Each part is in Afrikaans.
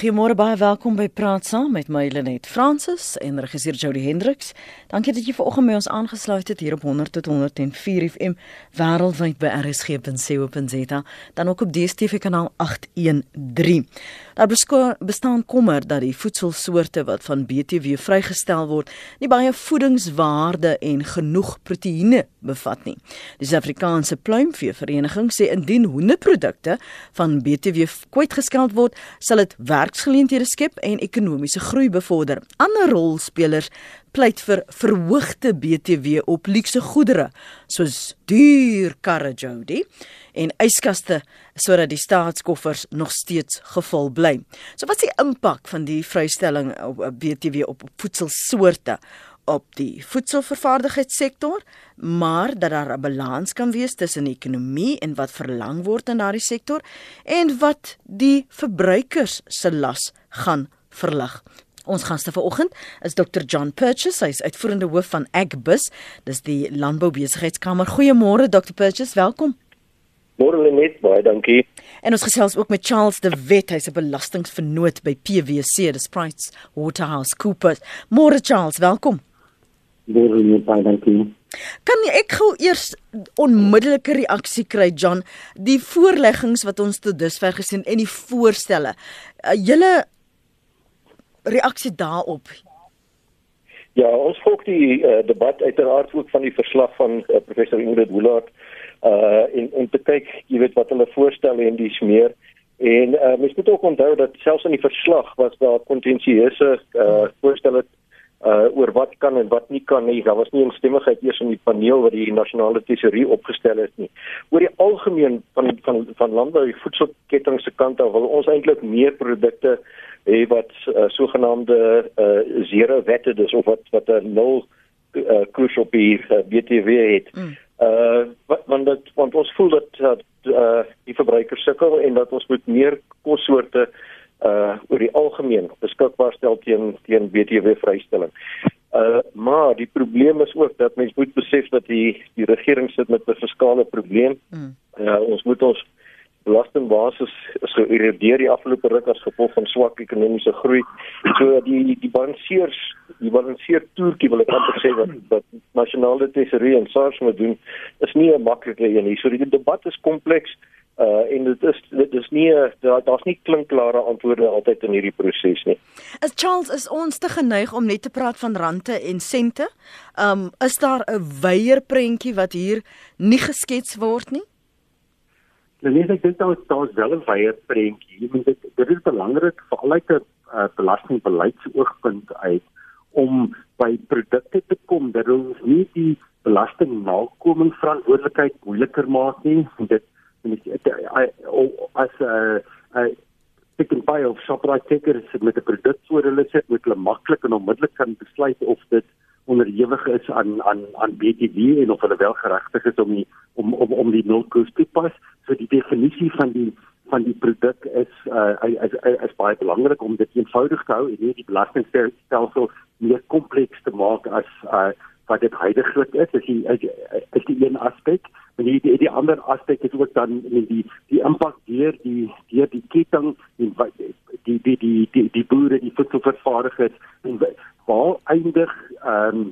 Goeiemôre baie welkom by Praat Saam met my Lenet Fransis en regisseur Jody Hendriks. Dankie dat jy vanoggend by ons aangesluit het hier op 100 tot 104 FM wêreldwyd by rsg.co.za dan ook op DStv kanaal 813. Daar bestaan kommer dat die voedselsoorte wat van BTW vrygestel word nie baie voedingswaarde en genoeg proteïene bevat nie. Die Suid-Afrikaanse Pluimvee Vereniging sê indien hoenderprodukte van BTW kwytgeskeld word, sal dit werksgeleenthede skep en ekonomiese groei bevorder. Ander rolspelers pleit vir verhoogde BTW op luukse goedere soos duur karre Jody en yskaste sodat die staatskoffers nog steeds gevul bly. So wat is die impak van die vrystelling op BTW op voedselsoorte op die voedselvervaardigingssektor, maar dat daar 'n balans kan wees tussen die ekonomie en wat verlang word in daardie sektor en wat die verbruikers se las gaan verlig. Ons gaste vanoggend is Dr John Purchase, hy's uitvoerende hoof van Agbus, dis die Landboubesigheidskamer. Goeiemôre Dr Purchase, welkom. Môre net baie dankie. En ons gesels ook met Charles de Wet, hy's 'n belastingvernoot by PwC, dis Price Waterhouse Coopers. Môre Charles, welkom. Môre net baie dankie. Kan ek gou eers onmiddellike reaksie kry John, die voorleggings wat ons tot dusver gesien en die voorstelle. Uh, julle reaksie daarop? Ja, ons volg die uh, debat uiteraard ook van die verslag van uh, professor Ingrid Woolard uh en om te kyk, jy weet wat hulle voorstel en dis meer. En uh mens moet ook onthou dat selfs in die verslag was daar kontensieuse uh voorstelle uh oor wat kan en wat nie kan nie. Daar was nie instemmigheid eers in die paneel wat die nasionale tesorie opgestel het nie. Oor die algemeen van van van landbou voedselketting se kant af wil ons eintlik meer produkte hê wat uh, sogenaamde uh, zero wette dis of wat wat 'n nul uh, koers op die uh, BTW het. Mm. Uh want dat want ons voel dat dat uh, die verbruikers sukkel en dat ons moet meer kossoorte uh oor die algemeen beskikbaar stel teen teen BTW vrystelling. Uh maar die probleem is ook dat mense moet besef dat die die regering sit met 'n fiskale probleem. Mm. Uh ons moet ons belastingbasis is geïrrigeer die afgelope ruk as gevolg van swak ekonomiese groei. So die die balanseers, die balanseer toertjie wil ek amper sê wat wat nasionale tesorie en SARS moet doen, is nie 'n maklike een nie. So die debat is kompleks uh en dit is dit is nie daar daar's nie klinkklare antwoorde altyd in hierdie proses nie. As Charles is ons te geneig om net te praat van rande en sente. Um is daar 'n wyeer prentjie wat hier nie geskets word nie? Nou nee, ek dink daar is daar is wel 'n wye prentjie. Jy moet dit dit is belangrik vir al die uh, belastingbeleidsoogpunt uit om by produkte te kom dat ons nie die belasting nakoming verantwoordelikheid moeiliker maak nie. Dit as 'n uh, uh, pick and buy of shoprite ticker met 'n produk voor hulle sit, moet hulle maklik en onmiddellik kan besluit of dit onderhewig is aan aan aan BTW en of hulle wel geregtig is om die, om om om die nulkoers te pas. So die definisie van die van die produk is uh is, is, is baie belangrik om dit eenvoudig te hou en nie die belastingstelsel meer kompleks te maak as uh wat dit heidaglik is. Is die is, is die een aspek. En die die, die ander aspek is ook dan in die die impak deur die deur die ketting en die die die die die boere die voedselvervaardigers en waar eindig ehm um,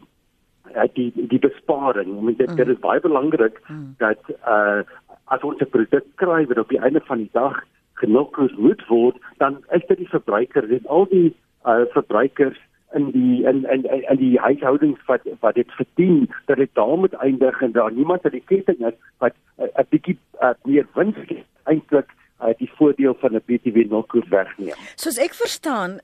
die die besparing. Ek dink dit is baie belangrik mm. dat uh as ons 'n produk kry wat op die einde van die dag genoeg moet word, dan is dit die verbruiker, dit al die uh verbruikers in die in in in die huishoudings wat wat dit verdien dat dit daar moet eindig en daar niemand uit die ketting is wat 'n uh, bietjie uh, meer wins eintlik uh, die voordeel van 'n BTW nulkoers wegneem. Soos ek verstaan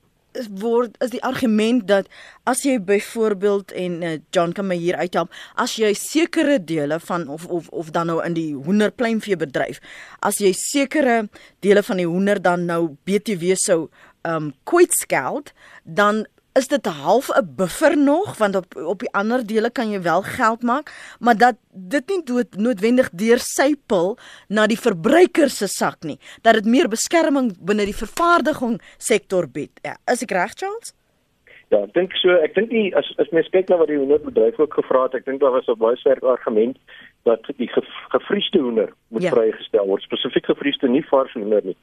word is die argument dat as jy byvoorbeeld en uh, John kan my hier uithelp as jy sekere dele van of of of dan nou in die hoenderpleinvee bedryf as jy sekere dele van die hoender dan nou BTW sou um kwytskeld dan is dit half 'n buffer nog want op op die ander dele kan jy wel geld maak, maar dat dit nie dood, noodwendig deur sypel na die verbruiker se sak nie, dat dit meer beskerming binne die vervaardiging sektor bied. Ja, is ek reg Charles? Ja, ek dink so, ek dink nie as as mens kyk na wat die honderbedryf ook gevra het, ek dink daar was 'n baie sterk argument dat die gefriesde hoender moet ja. vrygestel word spesifiek gefriesde nie vars hoender nie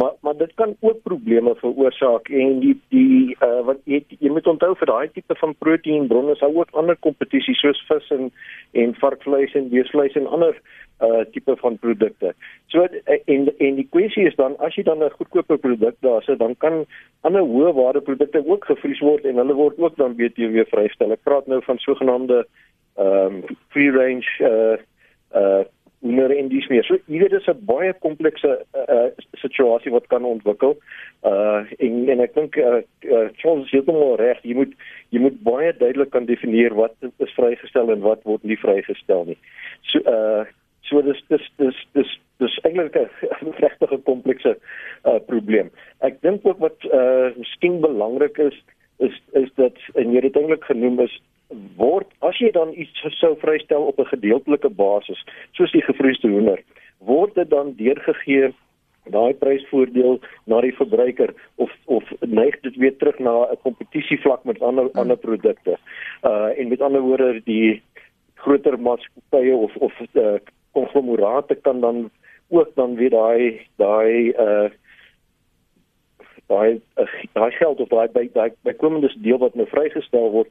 maar maar dit kan ook probleme veroorsaak en die die uh, wat jy jy moet onthou vir daai tipe van proteïenbronne is ook ander kompetisies soos vis en en varkvleis en beesvleis en ander uh tipe van produkte. So en en die kwessie is dan as jy dan 'n goedkoper produk daar sit, dan kan ander hoë waarde produkte ook gevries word en hulle word ook dan BTW vrystel. Ek praat nou van sogenaamde ehm um, free range uh uh meer in die smeer. So hier is 'n baie komplekse uh, situasie wat kan ontwikkel. Uh en en ek dink uh, uh Charles het reg. Jy moet jy moet baie duidelik kan definieer wat is vrygestel en wat word nie vrygestel nie. So uh So dis dis dis dis dis eintlik 'n regtig 'n komplekse uh probleem. Ek dink ook wat uh miskien belangrik is is is dat en jy het eintlik genoem is word as jy dan iets sou vrystel op 'n gedeeltelike basis soos die gevriesde hoender word dit dan deurgegee daai prysvoordeel na die verbruiker of of neig dit weer terug na 'n kompetisievlak met ander ander produkte. Uh en met ander woorde die groter maatskappye of of uh, konglomerate kan dan ook dan weer daai daai uh daai uh, daai geld of daai by daai bykomende deel wat nou vrygestel word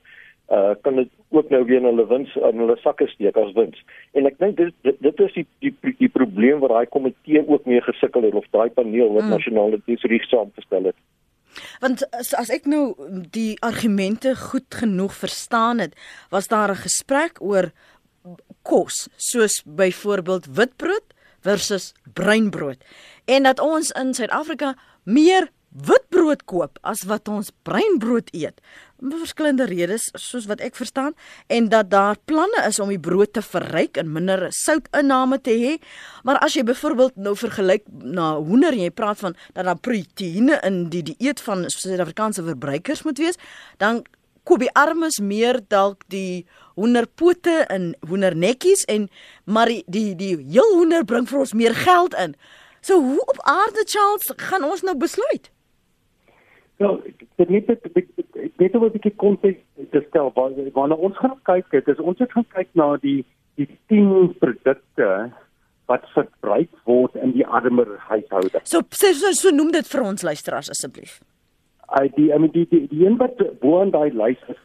uh kan dit ook nou weer in hulle wins in hulle sakke steek as wins. En ek dink dit, dit dit is die die die probleem wat daai komitee ook mee gesukkel het of daai paneel wat mm. nasionale tesorie saamgestel het. Want as, as ek nou die argumente goed genoeg verstaan het, was daar 'n gesprek oor kos soos byvoorbeeld witbrood versus breinbrood en dat ons in Suid-Afrika meer witbrood koop as wat ons breinbrood eet om verskillende redes soos wat ek verstaan en dat daar planne is om die brood te verryk en minder soutinname te hê maar as jy byvoorbeeld nou vergelyk na hoender en jy praat van dat daar proteïene in die dieet van Suid-Afrikaanse verbruikers moet wees dan koop die armes meer dalk die hoenderpote en hoendernetjies en maar die die, die heel hoender bring vir ons meer geld in. So hoe op aarde Charles gaan ons nou besluit? Ja, dit net dit net oor 'n bietjie konteks te stel. Waar waar ons gaan kyk, dit is ons het gaan kyk na die die 10 produkte wat verbruik word in die armer huishoudings. So so, so so noem dit vir ons luisteraars asseblief. Uit die I mean die die, die een wat bo aan daai lys is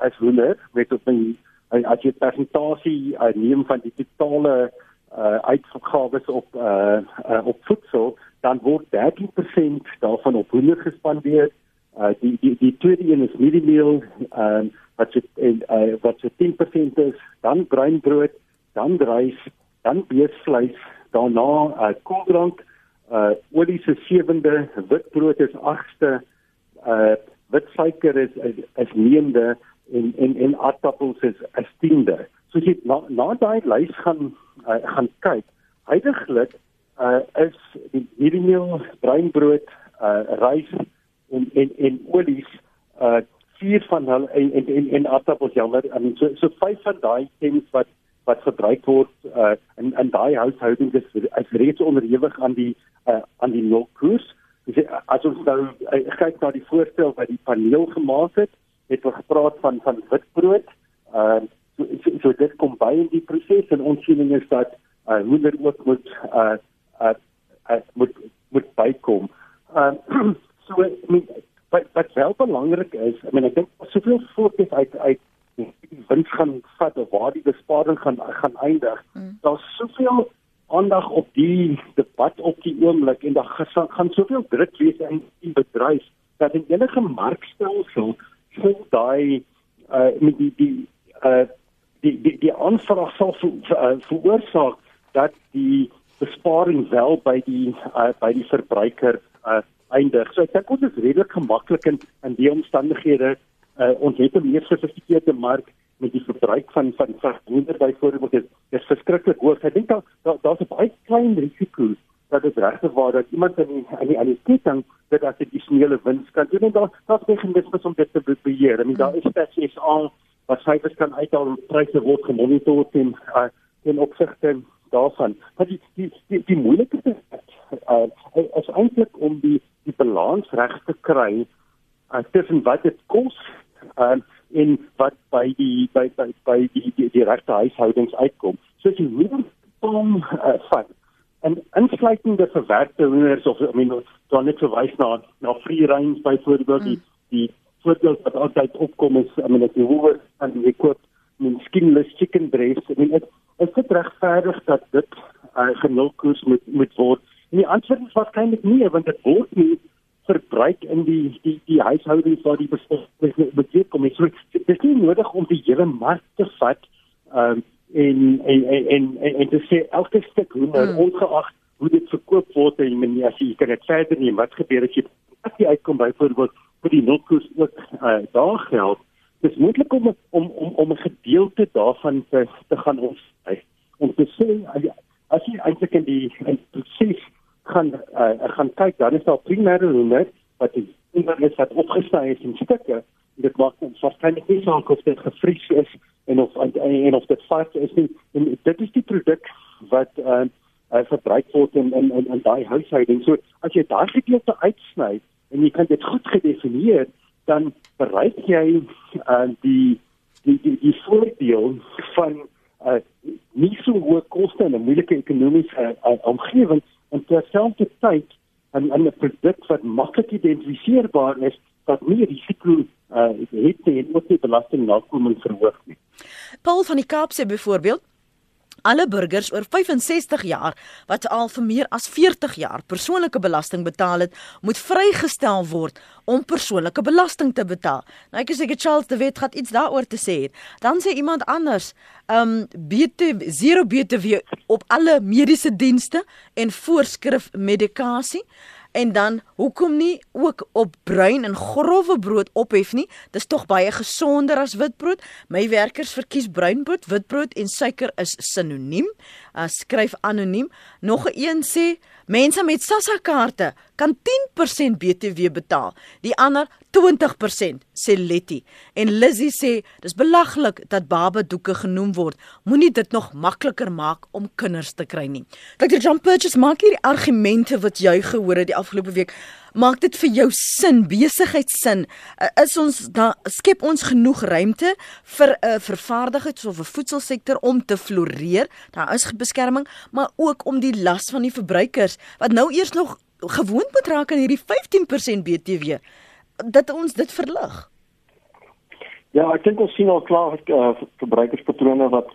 as hoender met op my as jy persentasie uh, neem van die totale uh, uitgawes op uh, uh, op voedsel dan word 13% daarvan op hoender gespandeer uh, die die die tweede een is mieliemeel um, wat so uh, wat so 10% is dan bruinbrood dan rys dan beesvleis daarna uh, koeldrank uh, olie se sewende witbrood is agste uh wit suiker is is, is neende en en en aardappels is is tiende. So jy na, na daai lys gaan uh, gaan kyk. Heidiglik uh is die mieliemeel, bruinbrood, uh rys en en en olies uh vier van hulle en en en, en aardappels jammer. Mean so so vyf van daai items wat wat gebruik word uh in in daai huishoudings is, is reeds onderhewig aan die uh aan die nulkoers. Dus as ons nou uh, kyk na die voorstel wat die paneel gemaak het, het ons gepraat van van witbrood. Ehm uh, so, so, so dit kom by in die proses en ons siening is dat uh, hoender ook moet uh, uh, uh moet moet bykom. Ehm uh, so wat wat wel belangrik is, I mean ek dink soveel fokus uit uit die wins gaan vat of waar die besparing gaan gaan eindig. Mm. Daar's soveel aandag op die debat op die oomblik en daar gaan, gaan soveel druk wees in die bedryf dat in enige markstelsel sou daai uh met die die uh die die die aanvraag sal uh, veroorsaak dat die besparing wel by die uh, by die verbruiker uh eindig. So ek dink ons is redelik gemaklik in in die omstandighede uh ons het 'n meer gesofistikeerde mark met die verbruik van van verhoender byvoorbeeld is, is verskriklik hoog. Ek dink daar daar's da 'n baie klein risiko dat dit regtig waar dat iemand in die in die aan die ketting dat as dit addisionele wins kan doen en daar daar's meganismes om dit te beheer. I mean daar is spesies al wat syfers kan uithaal pryse word gemonitor en uh, in opsigte daarvan. Maar die die die, die moeilikste is uh, is eintlik om die die balans reg te kry uh, tussen wat dit kos uh, en wat by die by by by die die, die regte huishoudings uitkom. soos die hoenderpalm uh, vat en insluitende verwerkte hoenders of I mean dan net verwys na na free range byvoorbeeld mm. die die voorbeeld wat altyd opkom is I mean as jy hoor aan die koop miskien chicken breast I mean dit is dit regverdig dat dit uh, genulkoes moet moet word en die antwoord is waarskynlik nie want dit word nie verbruik in die die die huishoudings waar die besit kom so dit is nie nodig om die hele mark te vat um, en, en en en en te sê elke stuk hoender hmm. ongeag hoe dit verkoop word en men as jy kan dit verder nie wat gebeur as jy as jy uitkom byvoorbeeld vir die nulkoes ook uh, daar geld dis moontlik om om om om 'n gedeelte daarvan te te gaan ons om te sê as jy eintlik in die proses gaan uh, gaan kyk dan is daar primêre hoender wat die hoender is wat opgesny is in stukke. Dit maak ons waarskynlik nie saak of dit gevries is en of en of dit vas is nie. En dit is die produk wat uh, uh, verbruik word in in in, in daai huishouding. So as jy daai gedeelte uitsny en jy kan dit goed gedefinieer dan bereik jy uh, die die die die voordeel van uh, nie so hoë koste en 'n moeilike ekonomiese uh, omgewing en terselfdertyd 'n 'n produk wat maklik identifiseerbaar is wat nie risiko uh, het nie en ook nie belasting nakoming verhoog nie. Paul van die Kaap sê byvoorbeeld alle burgers oor 65 jaar wat al vir meer as 40 jaar persoonlike belasting betaal het, moet vrygestel word om persoonlike belasting te betaal. Nou ek sê Charles de Wet gaan iets daaroor te sê. Dan sê iemand anders, ehm um, BT zero BTW op alle mediese dienste en voorskrif medikasie en dan hoekom nie ook op bruin en grouwe brood ophef nie? Dis tog baie gesonder as witbrood. My werkers verkies bruinbrood witbrood en suiker is sinoniem uh, skryf anoniem nog 'n een sê Mense met SASSA kaarte kan 10% BTW betaal. Die ander 20% sê Letty. En Lizzie sê dis belaglik dat baba doeke genoem word. Moenie dit nog makliker maak om kinders te kry nie. Dr. John Purchase maak hierdie argumente wat jy gehoor het die afgelope week maak dit vir jou sin, besigheidsin? Uh, is ons dan skep ons genoeg ruimte vir 'n uh, vervaardigings of 'n voedselsektor om te floreer? Daar is beskerming, maar ook om die las van die verbruikers wat nou eers nog gewoond moet raak aan hierdie 15% BTW dat ons dit verlig. Ja, ek dink ons sien al klaar uh, verbruikerspatrone wat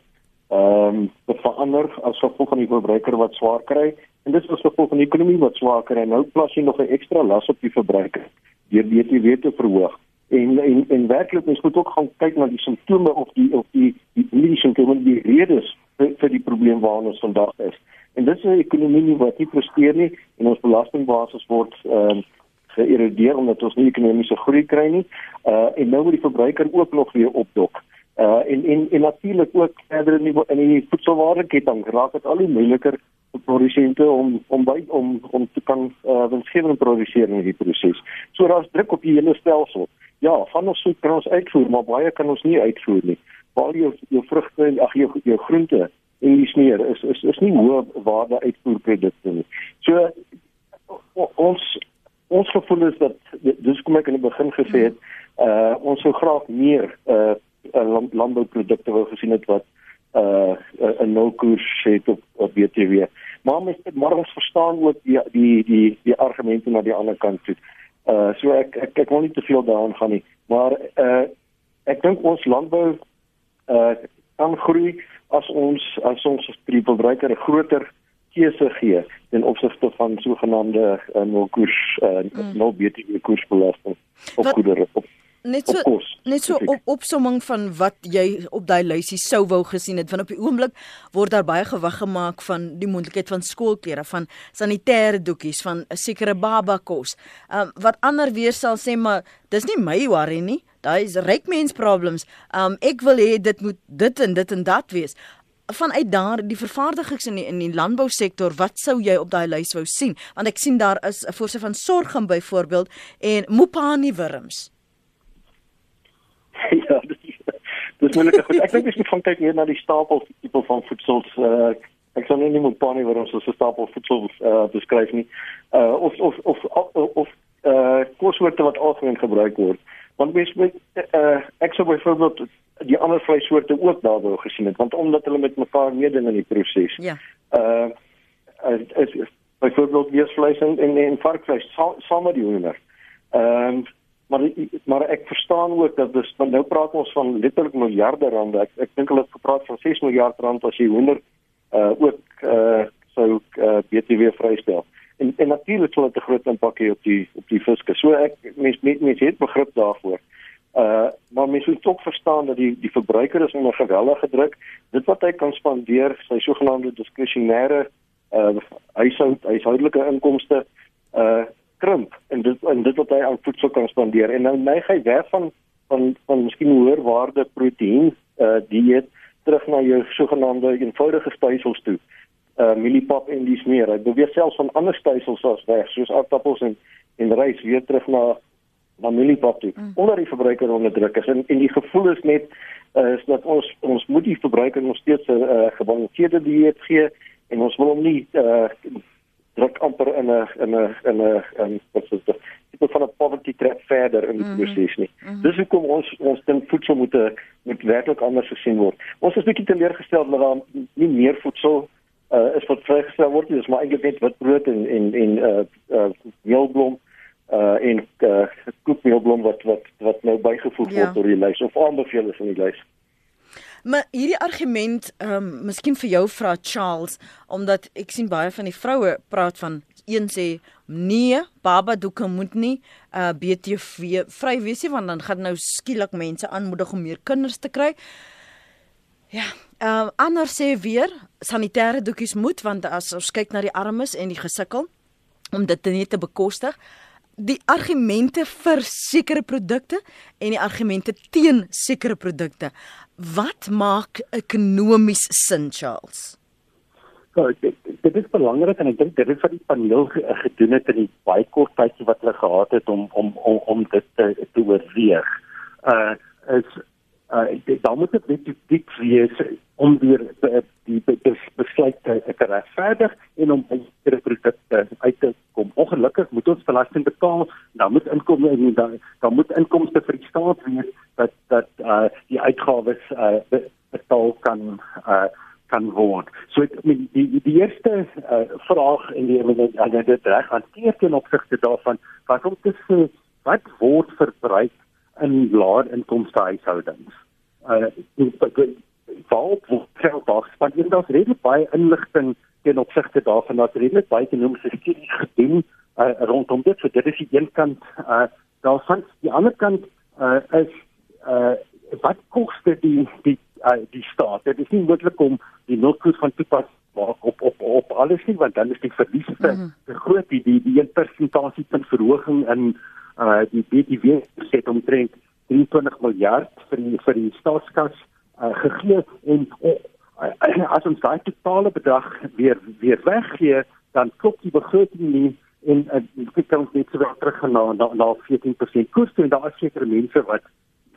ehm um, verander as gevolg van die verbruiker wat swaar kry En dit is as gevolg van die ekonomie wat swaker en nou plas jy nog 'n ekstra las op die verbruiker deur BTW te verhoog. En en en werklik mens moet ook gaan kyk na die simptome of die of die die die simptome die redes vir, vir die probleem waarna ons vandag is. En dit is 'n ekonomie wat nie presteer nie en ons belastingbasis word ehm uh, geërodeer omdat ons nie ekonomiese groei kry nie. Uh en nou moet die verbruiker ook nog weer opdok. Uh en en en natuurlik ook verder in die in die voedselwaardeketting raak dit al hoe moeiliker produsente om om by om om te kan uh, winsgewend produseer in hierdie proses. So daar's druk op die hele stelsel. Ja, van ons soek kan ons uitvoer, maar baie kan ons nie uitvoer nie. Waar jou jou vrugte en ag jou jou groente en die sneer is is is nie hoë waarde uitvoerprodukte nie. So ons ons gevoel is dat dis kom ek in die begin gesê het, uh ons sou graag meer uh landbouprodukte wou gesien het wat uh 'n nul koers het op op BTW. Maar mens moet ons verstaan ook die die die die argumente na die ander kant toe. Uh so ek ek kyk wel nie te veel daaraan gaan nie, maar uh ek dink ons landbou uh kan groei as ons as ons die verbruiker 'n groter keuse gee ten opsigte van sogenaamde uh, nul koers uh mm. nul BTW koersbelasting op goedere op net so net so op opsomming van wat jy op daai lysie sou wou gesien het want op die oomblik word daar baie gewig gemaak van die moontlikheid van skoolklere van sanitêre doekies van 'n sekere baba kos. Um wat ander weer sal sê maar dis nie my worry nie. Daai is ryk mens problems. Um ek wil hê dit moet dit en dit en dat wees vanuit daar die vervaardigings in die in die landbousektor wat sou jy op daai lys wou sien want ek sien daar is 'n voorse van sorgum byvoorbeeld en mopani wurms ja, dis dis moeilik goed. Ek dink jy moet van kyk hier na die stapel tipe van voedsel. Uh, ek sou nie moet panie waar ons so stapel voedsel uh, beskryf nie. Uh of of of of, of uh kossoorte wat algemeen gebruik word. Want mens met uh, ek sou byvoorbeeld die ander vleissoorte ook daar wou gesien het want omdat hulle met mekaar meeding in die proses. Ja. Uh is, is byvoorbeeld weesvleis en en, en varkvleis saam met die hoender. Ehm um, maar maar ek verstaan ook dat dis nou praat ons van letterlik miljarde rande. Ek ek dink hulle het gepraat van 6 miljard rand as jy hoender uh ook uh sou uh, BTW vrystel. En en natuurlik sal dit 'n groot impak hê op die op die fiske. So ek mens mens, mens het begrip daarvoor. Uh maar mens moet ook verstaan dat die die verbruiker is onder geweldige druk. Dit wat hy kan spandeer, sy sogenaamde diskresionêre uh huishoud huishoudelike inkomste uh krimp en dit en dit wat hy aan voedsel kan spandeer. En nou neig hy weg van van van miskien hoër waarde proteïen uh dieet terug na jou sogenaamde eenvoudige stelsels toe. Uh mieliepap en dis meer. Hy beweeg selfs van ander stelsels as weg, soos aardappels en en rys weer terug na na mieliepap toe. Mm. Onder die verbruiker onder druk is en en die gevoel is net uh, is dat ons ons moet die verbruiker nog steeds 'n uh, gebalanseerde dieet gee en ons wil hom nie uh, druk amper in 'n in 'n in 'n in wat is dit tipe van 'n poverty trap verder in die mm -hmm. proses nie. Mm -hmm. Dis hoekom ons ons dink voedsel moet moet werklik anders gesien word. Ons is bietjie teleurgesteld dat daar nie meer voedsel uh, is wat vrygestel word nie. Dis maar eintlik net witbrood en en en uh uh meelblom uh en uh koekmeelblom wat wat wat nou bygevoeg ja. word tot die lys of aanbeveel is in die lys. Maar hierdie argument, ehm um, miskien vir jou vra Charles, omdat ek sien baie van die vroue praat van een sê nee, baba doeke moet nie uh BTV vry wees nie want dan gaan nou skielik mense aanmoedig om meer kinders te kry. Ja, ehm uh, ander sê weer sanitêre doekies moet want as ons kyk na die armes en die gesukkel om dit net te bekostig die argumente vir sekere produkte en die argumente teen sekere produkte. Wat maak ekonomies sin, Charles? So, dit, dit is belangrik en ek dink dit is wat die paneel gedoen het in die baie kort tydjie wat hulle gehad het om om om, om dit te, te oorweeg. Uh is uh daar moet dit net dik wees om weer uh, die besluit te, te regverdig en om baie produkte uit te kom. Ongelukkig moet ons belasting betaal, dan moet inkomste dan dan moet inkomste vir die staat wees dat dat uh die uitgawes uh betaal kan uh kan word. So ek meen die die, eerste uh, vraag in die en dit reg hanteer ten opsigte daarvan wat om te sê wat word verbruik in laer inkomste huishoudings. Uh val geld daar spandeer daar's redelik baie inligting ten opsigte daarvan dat redelik baie ekonomiese studies gedoen uh, rondom dit. So dit is die een kant uh daarvan. Die ander kant uh is uh wat koste die die uh, die staat. Dit is nie moontlik om die nulkoers van toepas maak op op op alles nie want dan is die verliese te mm -hmm. groot die die, die 1% punt verhoging in uh die BTW set omtrent 23 miljard vir die, vir die staatskas uh, gegee en uh, as ons daai totale bedrag weer weer weggee dan klop die begroting nie en dit uh, kan ons net so terug na na, na 14% koers toe en daar is sekere mense wat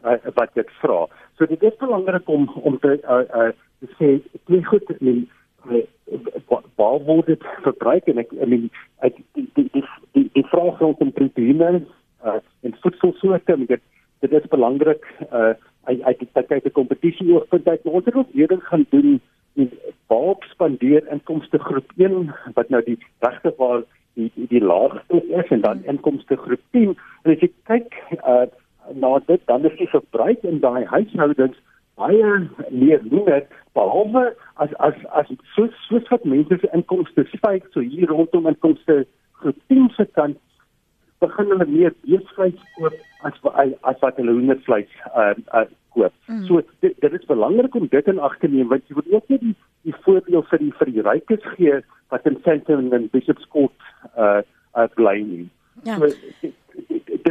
uh, wat dit vra. So dit is belangrik om om te uh, uh, te sê twee goed in waar word dit verbruik? En ek I mean ek die die die die, die vraag rondom proteïne uh, en voedselsoorte en dit dit is belangrik uh uit uit die tydjie kompetisie oorpunt uit. Ons het ook weer gaan doen die waar spandeer inkomste groep 1 wat nou die regte waar die die, die laagste is en dan inkomste groep 10 en as jy kyk uh na dit dan is die verbruik in daai huishoudings baie meer minder behalwe as as as soos soos wat mense se inkomste styg so hier rondom inkomste groep 10 se kant begin hulle meer beesvleis koop as as wat hulle hoendervleis uh, uh koop. Mm. So dit, dit is belangrik om dit in ag te neem want jy moet ook nie die die voordeel vir die vir die rykes gee wat in Sandton en Bishop's Court uh uh bly nie. Ja. So,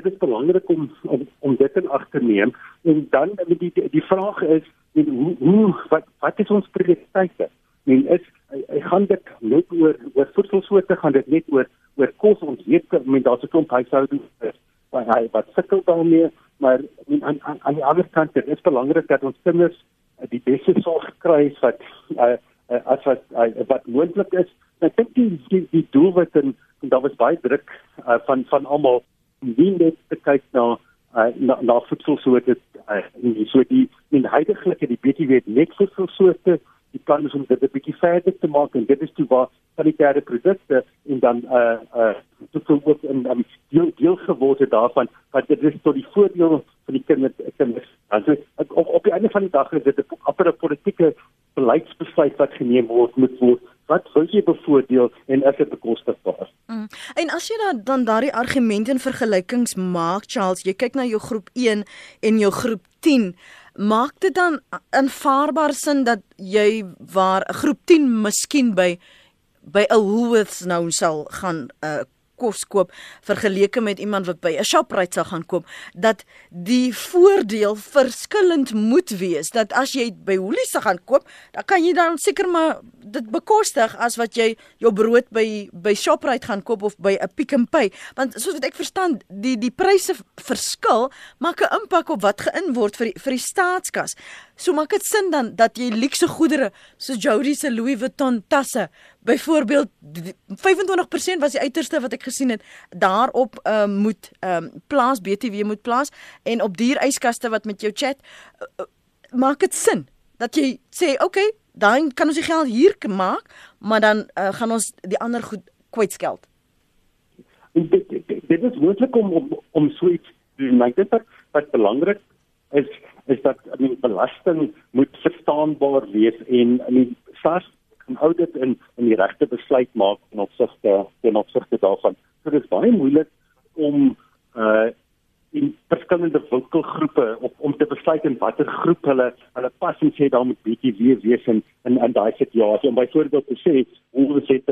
dit, is belangrik om, om om dit in ag te neem. En dan die die, die vraag is en hoe, hoe wat wat is ons prioriteite? Men is ek gaan dit net oor oor voedselsoorte gaan dit net oor oor kos? Ons weet men daar's 'n klomp huishoudings wat hy wat sukkel daarmee maar men, aan, aan aan die ander kant dit is belangrik dat ons kinders uh, die beste sorg kry wat uh, as wat uh, wat moontlik is. Ek dink die, die die doelwit en, en daar was baie druk uh, van van almal nie net te kyk na uh, na, na voedselsoorte uh, so die in heidaglik die BTW net voedselsoorte die plan is om dit 'n bietjie verder te maak en dit is toe waar sanitêre produkte en dan uh uh tot ook in um, deel deel geword het daarvan wat dit is tot die voordeel van die kinders kinders. Also op op die einde van die dag is dit 'n aparte politieke beleidsbesluit wat geneem word moet word wat wil jy bevoordeel en is dit bekostigbaar? En as jy dan dan daardie argumente en vergelykings maak Charles, jy kyk na jou groep 1 en jou groep 10 maak dit dan aanvaarbaar sin dat jy waar groep 10 miskien by by 'n Woolworths nou sal gaan uh, kos koop vergeleke met iemand wat by 'n Shoprite sal gaan koop dat die voordeel verskillend moet wees dat as jy by Woolies gaan koop dan kan jy dan seker maar dit bekostig as wat jy jou brood by by Shoprite gaan koop of by 'n Pick n Pay. Want soos wat ek verstaan die die pryse verskil maak 'n impak op wat gein word vir die, vir die staatskas so maak dit sin dan dat jy luukse goedere so Jody se Louis Vuitton tasse byvoorbeeld 25% was die uiterste wat ek gesien het. Daarop uh, moet um, plaas BTW moet plaas en op duur yskaste wat met jou chat uh, maak dit sin dat jy sê okay dan kan ons die geld hier maak maar dan uh, gaan ons die ander goed kwytskeld dit, dit, dit is moontlik om om, om so iets te doen. Maar dit wat, wat belangrik is is dat I mean belasting moet verstaanbaar wees en I mean SARS kan audit in in die regte besluit maak in opsigte ten opsigte daarvan. So dit is baie moeilik om uh in verskillende winkelgroepe op om te besluit in watter groep hulle hulle pas en sê dan moet bietjie weer wees in in, in daai situasie om byvoorbeeld te sê ons het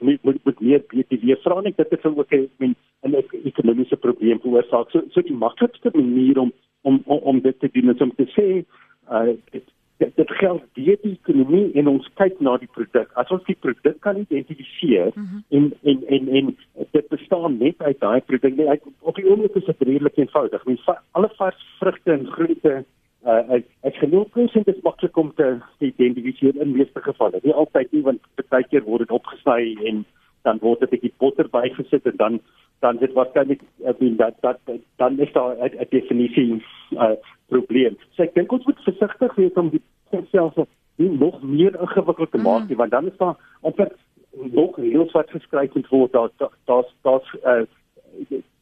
moet moet moet meer weer vra net dit is ook 'n 'n ekonomiese probleem veroorsaak. So so die maklikste manier om om om, om dit te doen is om te sê uh dit dit, geld die ekonomie en ons kyk na die produk. As ons die produk kan identifiseer mm -hmm. en, en en en dit bestaan net uit daai produk. Nee, uit, op die oomblik is dit redelik eenvoudig. Mens alle vars vrugte en groente uh ek genoeg presies dit maklik om te, te identifiseer in meeste gevalle. Nie altyd nie want baie keer word dit opgesny en dan word 'n bietjie botter bygesit en dan dan dit waarskynlik ek bedoel dat dat dan is daar 'n definisie uh probleem. So ek dink ons moet versigtig wees om die self nie nog meer ingewikkeld te mm. maak nie want dan is daar amper nog reëls wat geskryf moet word daar daar's daar's uh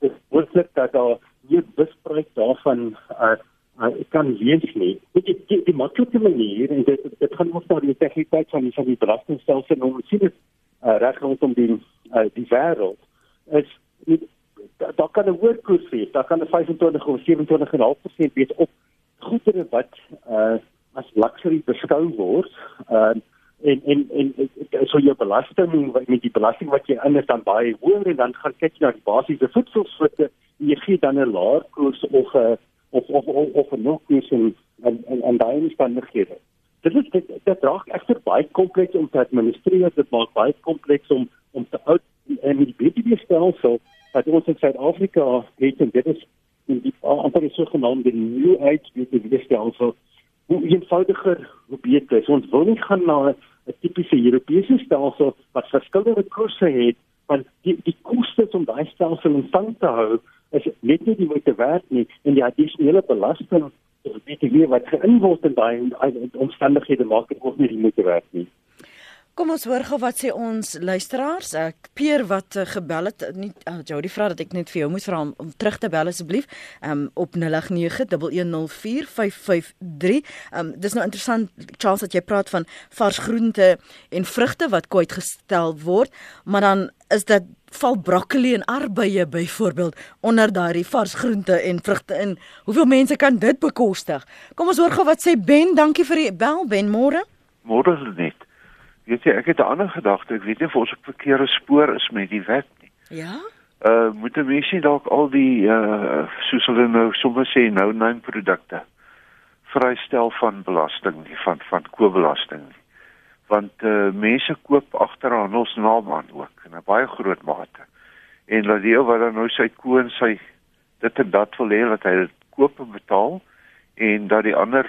dit word net dat daar nie bespreek daarvan uh uh, kan wees nie. Dit die, die, die maklike manier en dit dit gaan ons nou die tegniese van die van die belastingstelsel nou sien dit uh, reg rondom die uh, die wêreld is daar kan 'n hoër koers wees. Daar kan 'n 25 of 27,5% wees op goedere wat uh as luxury beskou word. Uh en en en so jou belasting met die belasting wat jy is dan baie hoër en dan gaan kyk jy na die basiese voedselsoorte en jy gee dan 'n laer koers of 'n of of of, 'n nog koers en en en, daai omstandighede. Dit is dit dit raak ekter baie kompleks om te administreer. Dit maak baie kompleks om om te uit en die BBB stelsel wat ons in Suid-Afrika het en dit is in die amper sogenaamde new age BBB stelsel hoe eenvoudiger hoe beter. So ons wil nie gaan na 'n tipiese Europese stelsel wat verskillende koerse het want die die kostes om daai stelsel in stand te hou is net nie die moeite werd nie en die addisionele belasting jy wat geïnword in daai omstandighede maak dit ook nie die moeite werd nie. Kom ons hoor gou wat sê ons luisteraars. Ek Peer wat uh, gebel het, nie uh, Jody vra dat ek net vir jou moet vra om, om terug te bel asseblief um, op 0891104553. Um, dis nou interessant Charles dat jy praat van vars groente en vrugte wat kwyt gestel word, maar dan is dit val broccoli en arbeye byvoorbeeld onder daardie vars groente en vrugte in. Hoeveel mense kan dit bekostig? Kom ons hoor gou wat sê Ben. Dankie vir die bel Ben môre. Môre is dit net. Weet jy, ek het 'n ander gedagte. Ek weet nie of ons op verkeerde spoor is met die wet nie. Ja? Uh moet mense dalk al die uh soos hulle nou sommer sê nou nine produkte vrystel van belasting nie, van van koopbelasting nie. Want uh mense koop agter handelsnaam aan ook in 'n baie groot mate. En laat die ou wat dan nou sy koen sy dit en dat wil hê dat hy dit koop en betaal en dat die ander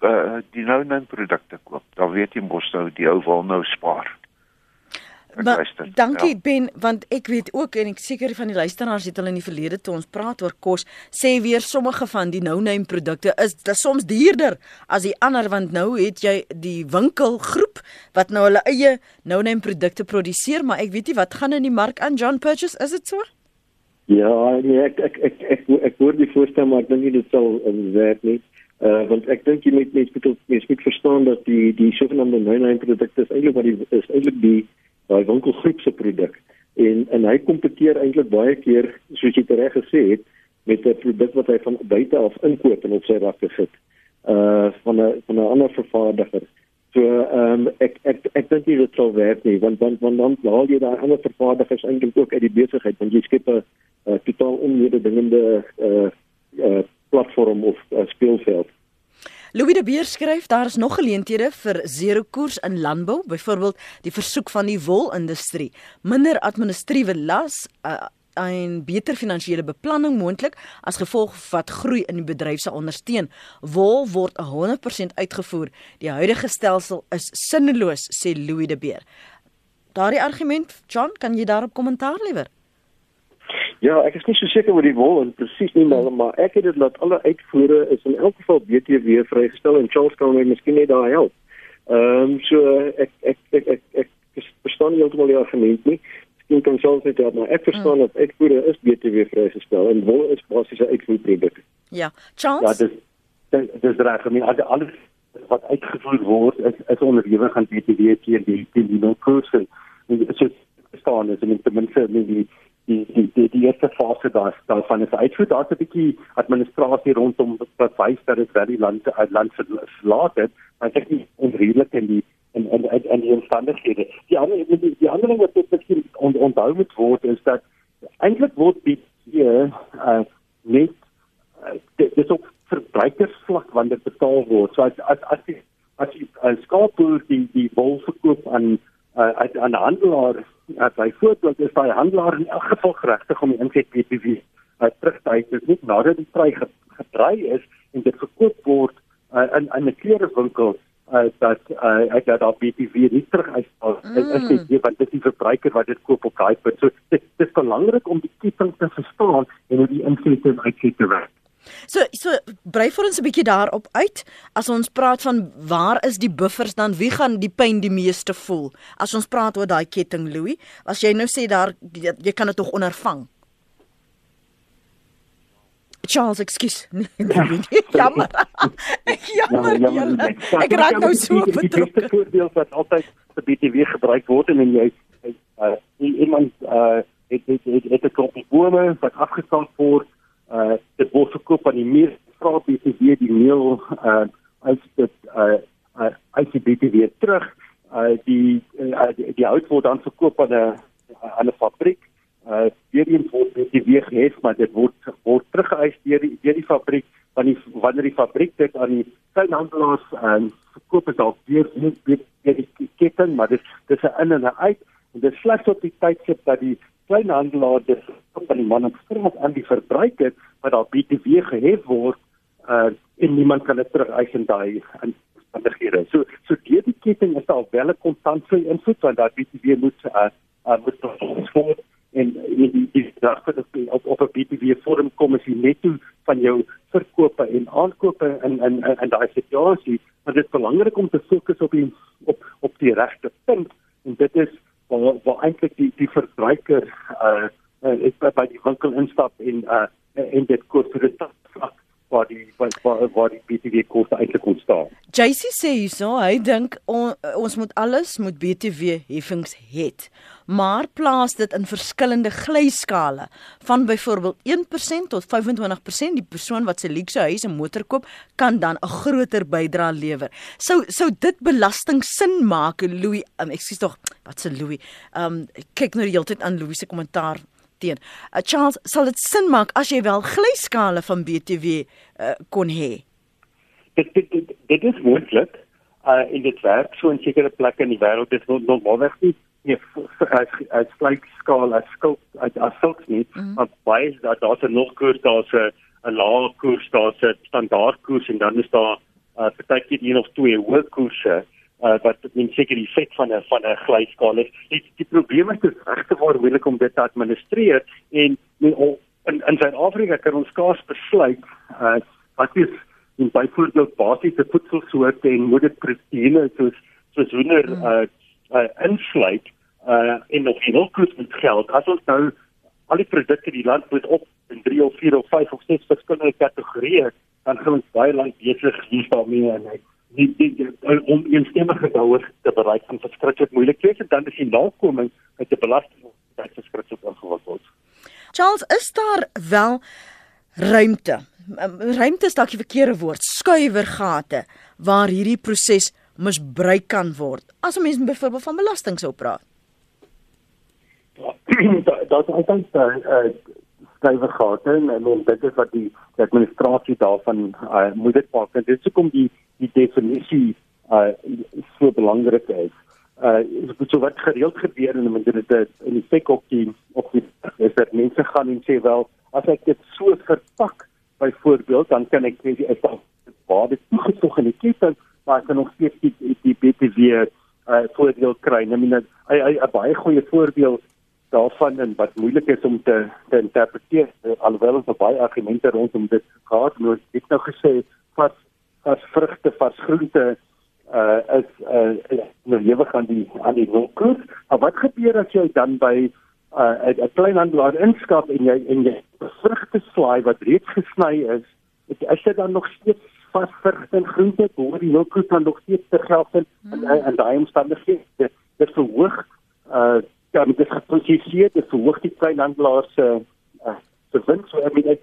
uh, die nou nou produkte koop. Dan weet jy mos nou die ou wil nou spaar. Ek maar, luister. Dankie ja. Ben, want ek weet ook en ek seker van die luisteraars het hulle in die verlede toe ons praat oor kos, sê weer sommige van die no-name produkte is soms duurder as die ander want nou het jy die winkelgroep wat nou hulle eie no-name produkte produseer, maar ek weet nie wat gaan in die mark aan John Purchase, is dit so? Ja, nee, ek ek ek ek ek, hoor die voorstel maar ek dink dit sal um, werk nie. Uh, want ek dink jy moet net moet moet verstaan dat die die sogenaamde no-name produkte is eintlik wat die is eintlik die daai winkelgroep se produk en en hy kompeteer eintlik baie keer soos jy reg gesê het met 'n produk wat hy van buite af inkoop en op sy rakke sit uh van 'n van 'n ander vervaardiger. So ehm um, ek ek ek dink dit sal werk nie want want want dan haal jy daai ander vervaardigers eintlik ook uit die besigheid want jy skep 'n totaal onmededingende uh uh platform of uh, speelveld. Louis de Beer skryf daar is nog geleenthede vir zero koers in landbou, byvoorbeeld die versoek van die wolindustrie, minder administratiewe las uh, en beter finansiële beplanning moontlik as gevolg wat groei in die bedryf se ondersteun. Wol word 100% uitgevoer. Die huidige stelsel is sinneloos, sê Louis de Beer. Daardie argument, John, kan jy daarop kommentaar lewer? Ja, ek is nie so seker oor die wol en presies nie maar maar ek het dit laat alle uitvoere is in elk geval BTW vrygestel en Charles kan my miskien net daar help. Ehm um, so ek ek ek ek, ek, ek verstaan nie heeltemal die argument nie. Miskien kan Charles net help maar ek verstaan hmm. dat uitvoere is BTW vrygestel en wol is basies 'n uitvoerproduk. Ja, Charles. Ja, dis dis reg. Ek meen alles wat uitgevoer word is is onderhewig aan BTW teen die teen die koers en dit is verstaan is en ten minste die die die die, die eerste fase daar daarvan is uitvoer daar's 'n bietjie administrasie rondom wat wys dat dit baie land uit land verlaat het maar ek dink onredelik in die en en en die omstandighede. Die ander die, die ander ding wat ek miskien on, onthou moet word is dat eintlik word die hier uh, net uh, dis ook verbruikersvlak wanneer dit betaal word. So as as as die as die uh, skaapboer die die wol verkoop aan uh, aan 'n handelaar uh, byvoorbeeld is daai handelaar in elk geval geregtig om die inset BTW uh, terug te hê dis nie nadat die prys gedry is en dit verkoop word uh, in in 'n klerewinkel uh, dat uh, ek dat daar BTW nie terug uitstel mm. is dit want dit is die verbruiker wat dit koop op daai punt so dit is belangrik om die ketting te verstaan en hoe die insette en uitsette werk So so brei vir ons 'n bietjie daarop uit. As ons praat van waar is die buffers dan wie gaan die pyn die meeste voel? As ons praat oor daai ketting Louis, as jy nou sê daar jy kan dit tog ondervang. Charles, ekskuus. jammer. jammer. jammer. Ek raak nou so betrokke. Die voordeel wat altyd vir BTW gebruik word en jy uh iemand uh het het het, het 'n klompie bome wat afgestand word uh dit word verkoop aan die meer vrae BTW die meel uh as dit uh uh as die BTW terug. Uh die uh, die, die hout word dan verkoop aan 'n aan 'n fabriek. Uh weer eens word BTW gehef maar dit word word teruggeëis deur die deur die fabriek. Want die wanneer die fabriek dit aan die kleinhandelaars uh verkoop is dalk weer weer die ketting maar dit dis 'n in en 'n uit. En dit slegs op die tydstip dat die kleinhandelaar dis van die man op straat aan die verbruiker wat daar BTW gehef word uh en niemand kan dit terug eis in daai omstandighede. So so deur die ketting is daar wel 'n konstante invloed want daai BTW moet uh, uh moet word. En die die dag dat dit op op 'n BTW vorm kom as jy net toe van jou verkope en aankope in in in, in daai situasie, maar dit is belangrik om te fokus op die op op die regte punt. En dit is waar waar eintlik die die verbruiker uh, uh is by die winkel instap en uh en dit kos vir dit vlak waar die waar waar die BTW kos eintlik ontstaan. JC sê hyso, hy dink on, ons moet alles moet BTW heffings het. Maar plaas dit in verskillende glyskale van byvoorbeeld 1% tot 25%. Die persoon wat sy luxe huis en motor koop, kan dan 'n groter bydrae lewer. Sou sou dit belasting sin maak, Louis? Um, Ekskuus tog, wat se Louis? Um kyk nou die hele tyd aan Louis se kommentaar teen. Uh, Charles, sal dit sin maak as jy wel glyskale van BTW uh, kon hê? Dit dit dit, dit is moontlik. Uh in dit werk so in sekere plekke in die wêreld dis normaalweg nie nie as as glyskaal as skuld as as sulks nie. Mm. Maar baie daar daar's 'n nog koers, daar's 'n 'n lae koers, daar's 'n standaard koers en dan is daar uh partykeer een of twee hoë koerse. uh, wat men seker die effek van 'n van 'n glyskaal is. Die, die probleem is dis regte waar moeilik om dit te administreer en men, in in Suid-Afrika kan ons skaars besluit uh, wat is in byvoorbeeld basiese voedselsoorte en moet dit proteïene soos soos hoender mm. uh, uh, insluit uh, en nog nie koes met geld as ons nou al die produkte die land moet op in 3 of 4 of 5 of 6 verskillende kategorieë dan gaan ons baie lank besig hier daarmee en hy die die, die om eensstemmige daaroor te bereik van verskriklik moeilik wees en dan is die nakoming met die belasting wat verskriklik ingewikkeld word. Charles, is daar wel ruimte? Ruimte is dalk die verkeerde woord, skuiwergate waar hierdie proses misbruik kan word. As 'n mens byvoorbeeld van belasting sou praat. Ja, daar is altyd uh, skuiwergate en, en dit is wat die, die administrasie daarvan uh, moet dit maak. Dit is hoekom die die definisie uh so belangrik is. Uh so wat gereeld gebeur en dit het 'n effek op die op die is dat mense gaan en sê wel as ek dit so verpak byvoorbeeld dan kan ek sê ek het waar dit toegevoeg in die ketting maar ek kan nog steeds die die BTW uh voordeel kry. I mean 'n baie goeie voorbeeld daarvan en wat moeilik is om te te interpreteer alhoewel ons baie argumente rondom dit gehad het. Ek het nou gesê vas vas vrugte, vas groente uh is uh lewe gaan die aan die winkel. Maar wat gebeur as jy dan by 'n uh, kleinhandelaar inskap en jy en jy vrugte slaai wat reeds gesny is, is dit dan nog steeds vas vrugte en groente? Hoor die winkel dan nog steeds te geld in en en daai omstandighede dit verhoog uh ja, dit is geprosesseer, dit verhoog die kleinhandelaar se uh, se wins. So, I mean,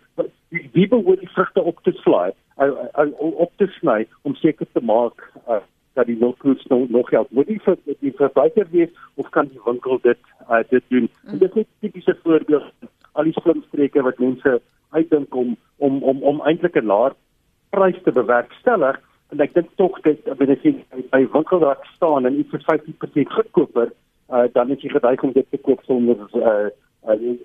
die wie behoort die vrugte op te slaai, uh, uh, op te sny om seker te maak uh, dat die milkkoers nog nog geld moet nie vir die verbruiker wees of kan die winkel dit uh, dit doen. Mm. En dit is tipiese voorbeeld al die slimstreke wat mense uitdink om om om om eintlik 'n laer prys te bewerkstellig en ek dink tog dit binne sien by winkeldak staan en iets vir 50% goedkoper uh, dan is jy geduig om dit te koop sonder uh, uh,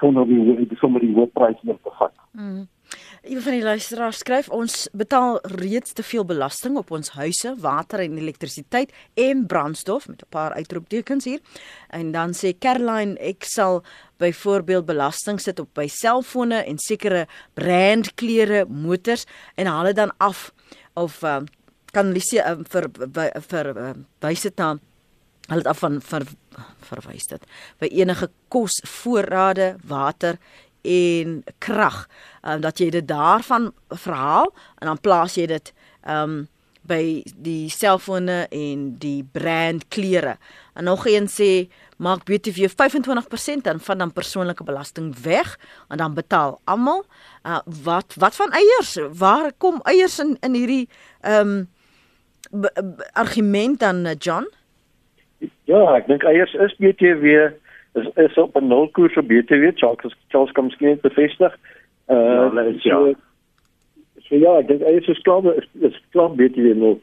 sonder die sonder die hoofprys te vat. Mm. Een van die luisteraars skryf ons betaal reeds te veel belasting op ons huise, water en elektrisiteit en brandstof met 'n paar uitroeptekens hier. En dan sê Caroline ek sal byvoorbeeld belasting sit op by selfone en sekere brandklere motors en haal dit dan af of uh, kan hulle uh, vir vir vir uh, wys dit na hulle het af van ver, verwys dit by enige kos voorrade water en krag um, dat jy dit daarvan verhaal en dan plaas jy dit um by die selfone en die brand klere. En nog een sê maak BTW 25% dan van dan persoonlike belasting weg en dan betaal almal. Uh, wat wat van eiers? Waar kom eiers in in hierdie um argument dan John? Ja, ek dink eiers is BTW is is op 'n nulkoers op BTW. Charles Charles kom skien bevestig. Uh ja, is, ja. So, so ja, ek dink eiers is klaar is, is klaar BTW nul.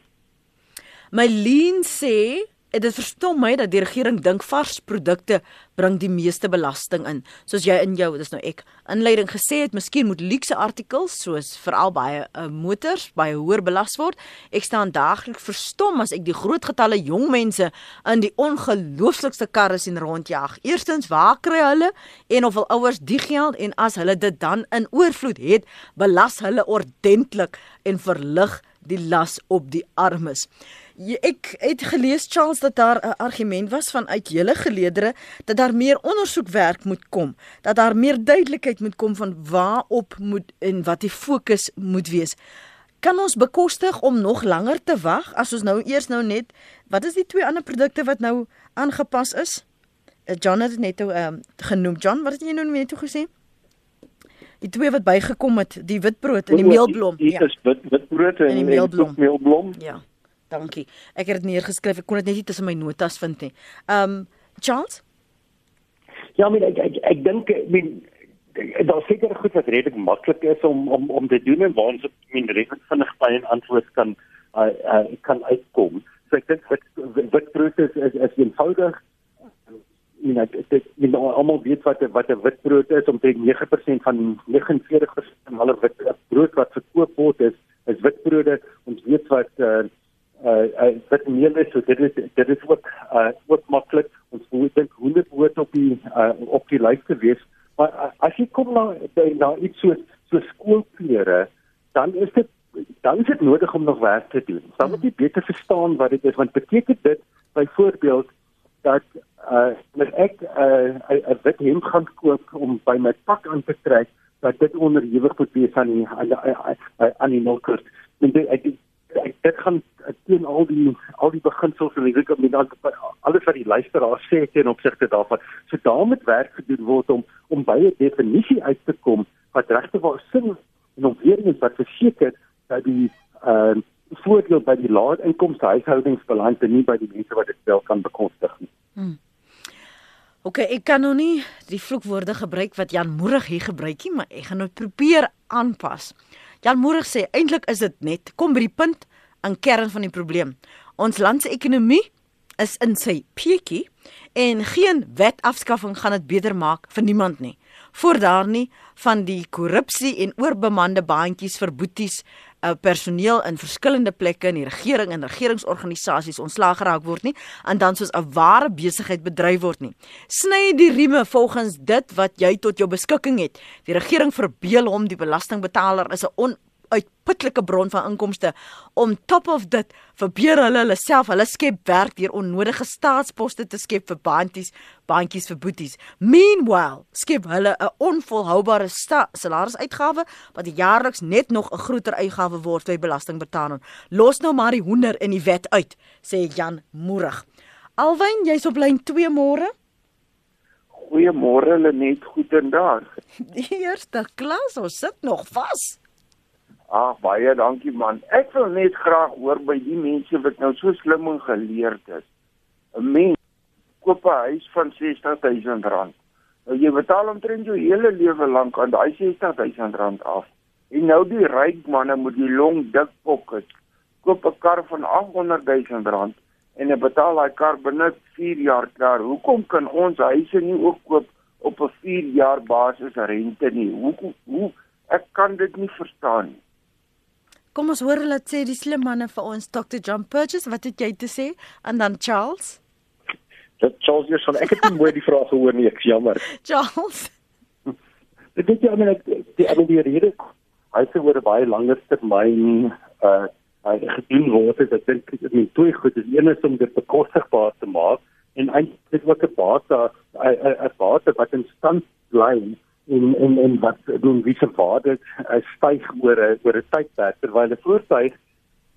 My Lean sê Dit verstom my dat die regering dink vars produkte bring die meeste belasting in. Soos jy in jou, dis nou ek inleiding gesê het, miskien moet luukse artikels soos veral baie uh, motors baie hoër belas word. Ek staan daagliks verstom as ek die groot getalle jong mense in die ongelooflikste karre sien rondjag. Eerstens, waar kry hulle en of hul ouers die geld en as hulle dit dan in oorvloed het, belas hulle ordentlik en verlig die las op die armes. Ek het gelees Charles dat daar 'n argument was vanuit julle geleedere dat daar meer ondersoekwerk moet kom, dat daar meer duidelikheid moet kom van waarop moet en wat die fokus moet wees. Kan ons bekostig om nog langer te wag as ons nou eers nou net wat is die twee ander produkte wat nou aangepas is? Eh, John het net nou um, genoem. John, wat het jy nou net toe gesê? Die twee wat bygekom het, die witbrood en die meelblom. Ja, dis wit witbrood en, en die meelblom. meelblom. Ja. Dankie. Ek het dit neergeskryf. Ek kon dit net nie tussen my notas vind nie. Um Charles? Ja, maar ek ek, ek dink ek meen daar seker goed wat redelik maklik is om om om te doen en waar ons min redelik vinnig by 'n antwoord kan uh, uh kan uitkom. So ek dink wat wat proses is is eenvoudig. Jy weet dit jy nou almal weet wat wat 'n witbrood is om te 9% van 49% van alle witbrood wat verkoop word is is witbrode. Ons weet wat uh uh, uh meel is so dit is dit is ook uh ook maklik ons moet dink dit moet op die uh op die lys te wees maar uh, as jy kom na na iets so so skoolklere dan is dit dan is dit nodig om nog werk te doen. Dan moet jy beter verstaan wat dit is want beteken dit byvoorbeeld dat uh met ek 'n uh, wit hemp gaan koop om by my pak aan te trek dat dit onderhewig moet wees aan die aan die aan die milkers. En dit ek dit gaan teen al die al die beginsels en ek dan alles wat die luisteraar sê teen opsigte daarvan. So daar moet werk gedoen word om om by 'n definisie uit te kom wat regte waar sin en om weer eens wat verseker dat die uh voordeel by die lae inkomste huishoudings beland en nie by die mense wat dit wel kan bekostig nie. Hmm. OK, ek kan nou nie die vloekwoorde gebruik wat Jan Moerig hier gebruik nie, maar ek gaan nou probeer aanpas. Jan Moerig sê eintlik is dit net kom by die punt aan kern van die probleem. Ons land se ekonomie is in sy peetjie en geen wetafskaffing gaan dit beter maak vir niemand nie. Voor daar nie van die korrupsie en oorbemande baantjies vir boeties uh, personeel in verskillende plekke in die regering en regeringsorganisasies ontslaag geraak word nie en dan soos 'n ware besigheid bedryf word nie. Sny die rieme volgens dit wat jy tot jou beskikking het. Die regering verbeel hom die belastingbetaler is 'n uitputlike bron van inkomste om top of dit verbeur hulle hulle self. Hulle skep werk deur onnodige staatsposte te skep vir bandjies bandjies vir boeties. Meanwhile skep hulle 'n onvolhoubare salarisuitgawe wat jaarliks net nog 'n groter uitgawe word vir belastingbetaling los nou maar die hoender in die wet uit sê Jan Moerig. Alwyn jy's op lyn 2 môre. Goeiemôre Lenet, goedendag. Die eerste klas, ons sit nog vas. Ag baie dankie man. Ek wil net graag hoor by die mense wat nou so slim en geleerd is. 'n Mens koop 'n huis van R60000. Nou jy betaal omtrent jou hele lewe lank aan daai R60000 af. En nou die ryk manne met die long dik pockets koop 'n kar van R800000 en hulle betaal daai kar binne 4 jaar klaar. Hoekom kan ons huise nie ook koop op 'n 4 jaar basis rente nie? Hoe hoe ek kan dit nie verstaan nie. Kom ons hoor hulle sê die slim manne vir ons Dr. John Purchase, wat het jy te sê? En dan Charles? Dit Charles hier son ek het nie mooi die vraag gehoor nie, ek jammer. Charles. Dit weet jy, I mean, die I mean, die rede hy sê oor 'n baie langer termyn uh hy gedoen word dit ek dink dit is twee goed is een is om dit bekostigbaar te maak en eintlik ook 'n bate 'n bate wat in stand bly en en en wat doen wie se waarde uh, styg oor 'n oor 'n tydperk terwyl 'n voertuig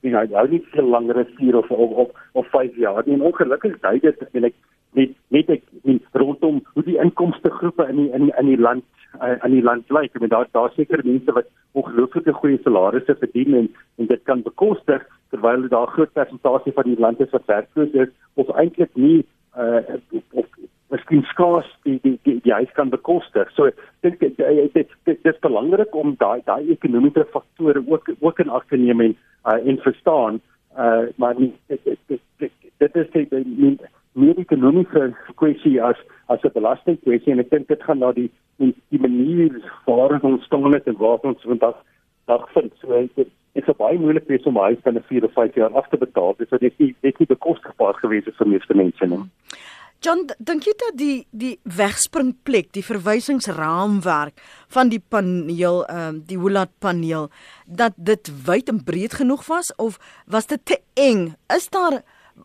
nie nou hou nie veel langer as 4 of of of, of 5 jaar nie. En ongelukkig dui dit en ek net net ek nie, rondom hoe die inkomste groepe in die, in in die land uh, in die land lyk. En daar daar seker mense wat ongelooflike goeie salarisse verdien en en dit kan bekostig terwyl daar groot persentasie van die land is wat werkloos is of eintlik nie uh, of miskien skaars die die die, die huis kan bekostig. So dink ek dit dit dit is belangrik om daai daai ekonomiese faktore ook ook in ag te neem en uh, en verstaan uh maar nie, dit dit dit dit is die nie die ekonomiese kwessie as as 'n belastingkwessie en ek dink dit gaan na die die, die manier waarop ons staan het en waar ons vandag dag vind. So dit is baie moeilik wees om huis binne 4 of 5 jaar af te betaal. Dit dit is nie bekostigbaar gewees vir meeste mense nie. John, dink jy dat die die wegspringplek, die verwysingsraamwerk van die paneel, ehm um, die Hulat paneel, dat dit wyd en breed genoeg was of was dit te eng? Is daar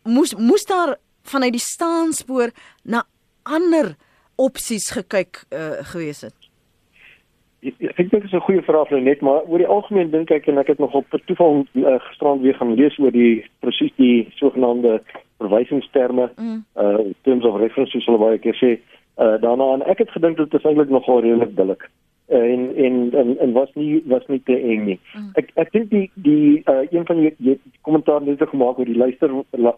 moes moes daar vanuit die staanspoor na ander opsies gekyk uh, gewees het? Ek dink dit is 'n goeie vraag nou net, maar oor die algemeen dink ek en ek het nog op toeval uh, gisterand weer gaan lees oor die presies die sogenaamde verwysingsterme mm. uh terms of reference soos hulle baie keer sê uh daarna en ek het gedink dit is eintlik nogal redelik billik uh, en, en en en was nie was nie te eng nie mm. ek ek dink die die uh een van die, die kommentaar net gemaak oor die luister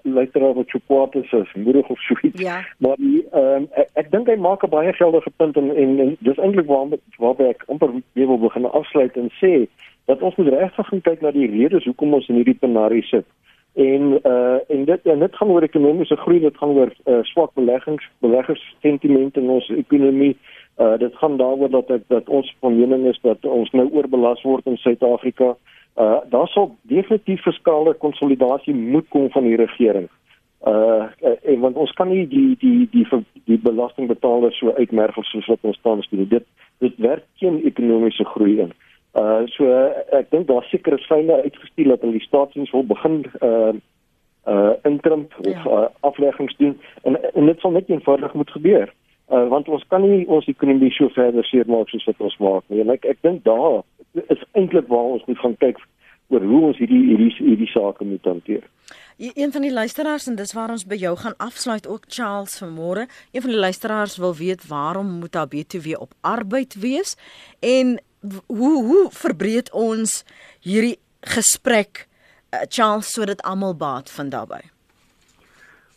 luisteraar wat support is moedig of so iets ja. maar die uh, ek, ek dink hy maak 'n baie geldige punt en en, en dis eintlik waar waar ek amper wil begin afsluit en sê dat ons moet regtig gaan kyk na die redes hoekom ons in hierdie penarie sit en uh en dit en dit gaan oor ekonomiese groei dit gaan oor uh, swak beleggings beleggers sentiment in ons ekonomie uh dit gaan daaroor dat dat, dat ons van mening is dat ons nou oorbelas word in Suid-Afrika Uh daar sal definitief fiskale konsolidasie moet kom van die regering. Uh en want ons kan nie die die die die, die belastingbetalers so uitmergel soos wat ons tans doen. Dit dit werk geen ekonomiese groei in. Uh so ek dink daar seker is feine uitgestuur dat hulle die staatsdiens wil begin uh uh intrimp of ja. uh, afleggings doen en en dit sal net eenvoudig moet gebeur. Uh want ons kan nie ons ekonomie so verder seermaak soos wat ons maak nie. En ek ek dink daar is eintlik waar ons moet gaan kyk oor hoe ons hierdie hierdie hierdie sake moet hanteer. Een van die luisteraars en dis waar ons by jou gaan afsluit ook Charles vanmôre. Een van die luisteraars wil weet waarom moet daar BTW op arbeid wees en hoe hoe verbreed ons hierdie gesprek uh, Charles sodat almal baat van daarbey.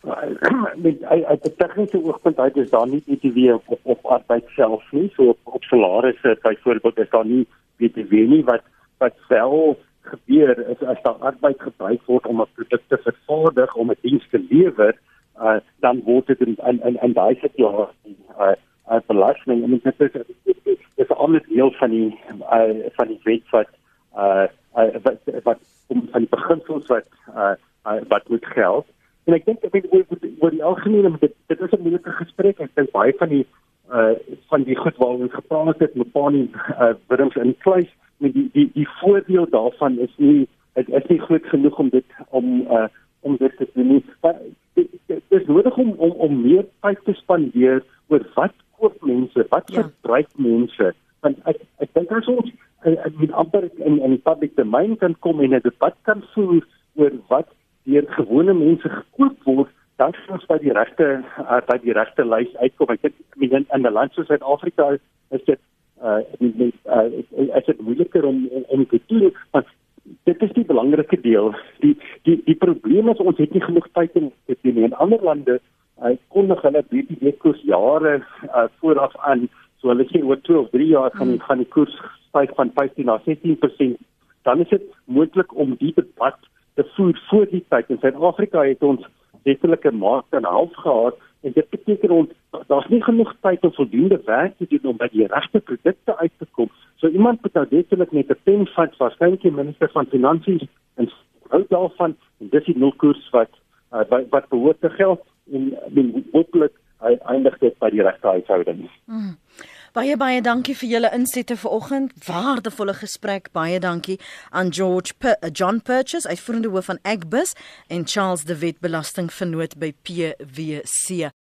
met uit 'n tegniese oogpunt uit is daar nie BTW op op arbeid self nie so op, op salarisse byvoorbeeld is daar nie BTW nie wat wat wel gebeur is as daar arbeid gebruik word om 'n produk te vervaardig om 'n diens te lewer uh, dan word dit in in in, in daai situasie uh, uh, belasting en dit is dit is 'n ander deel van die uh, van die wet wat uh, uh, wat wat om van die beginsels wat uh, uh, wat moet geld. En ek dink ek weet oor oor die algemene dit dit is 'n moeilike gesprek. Ek dink baie van die uh van die goed waaroor ons gepraat het met Pani uh wurms in kluis. Met die die die voordeel daarvan is nie dit is nie goed genoeg om dit om uh om dit te doen nie. Dit is nodig om om om meer tyd te spandeer oor wat koop mense wat ja. verbruik mense? Want ek ek dink as ons met amper in in die public domain kan kom en 'n debat kan voer oor wat deur gewone mense gekoop word dan sien ons by die regte uh, by die regte lys uitkom. Ek dink in, in 'n land soos Suid-Afrika is dit uh met uh is dit moeiliker om om, te doen want dit is die belangrike deel. Die die die probleem is ons het nie genoeg tyd om te doen in ander lande uh, kon hulle BBB koers jare uh, vooraf aan. So hulle sê oor 2 of 3 jaar gaan die gaan die koers styg van 15 na 16% dan is dit moontlik om die debat te voer voor die tyd. In Suid-Afrika het ons letterlik 'n maand en half gehad en dit beteken ons daar's nie genoeg tyd om voldoende werk te doen om by die regte produkte uit te kom. So iemand moet nou letterlik net 'n pen vat waarskynlik die minister van finansies en hou daarvan. En dis die nulkoers wat uh, wat, wat behoort te geld en men hopelik eindig dit by die regte huishoudings. Hmm. Baie baie dankie vir julle insette vanoggend. Waardevolle gesprek. Baie dankie aan George P John Purchase, uitvoerende hoof van Agbus en Charles de Wet belastingvernoot by PwC.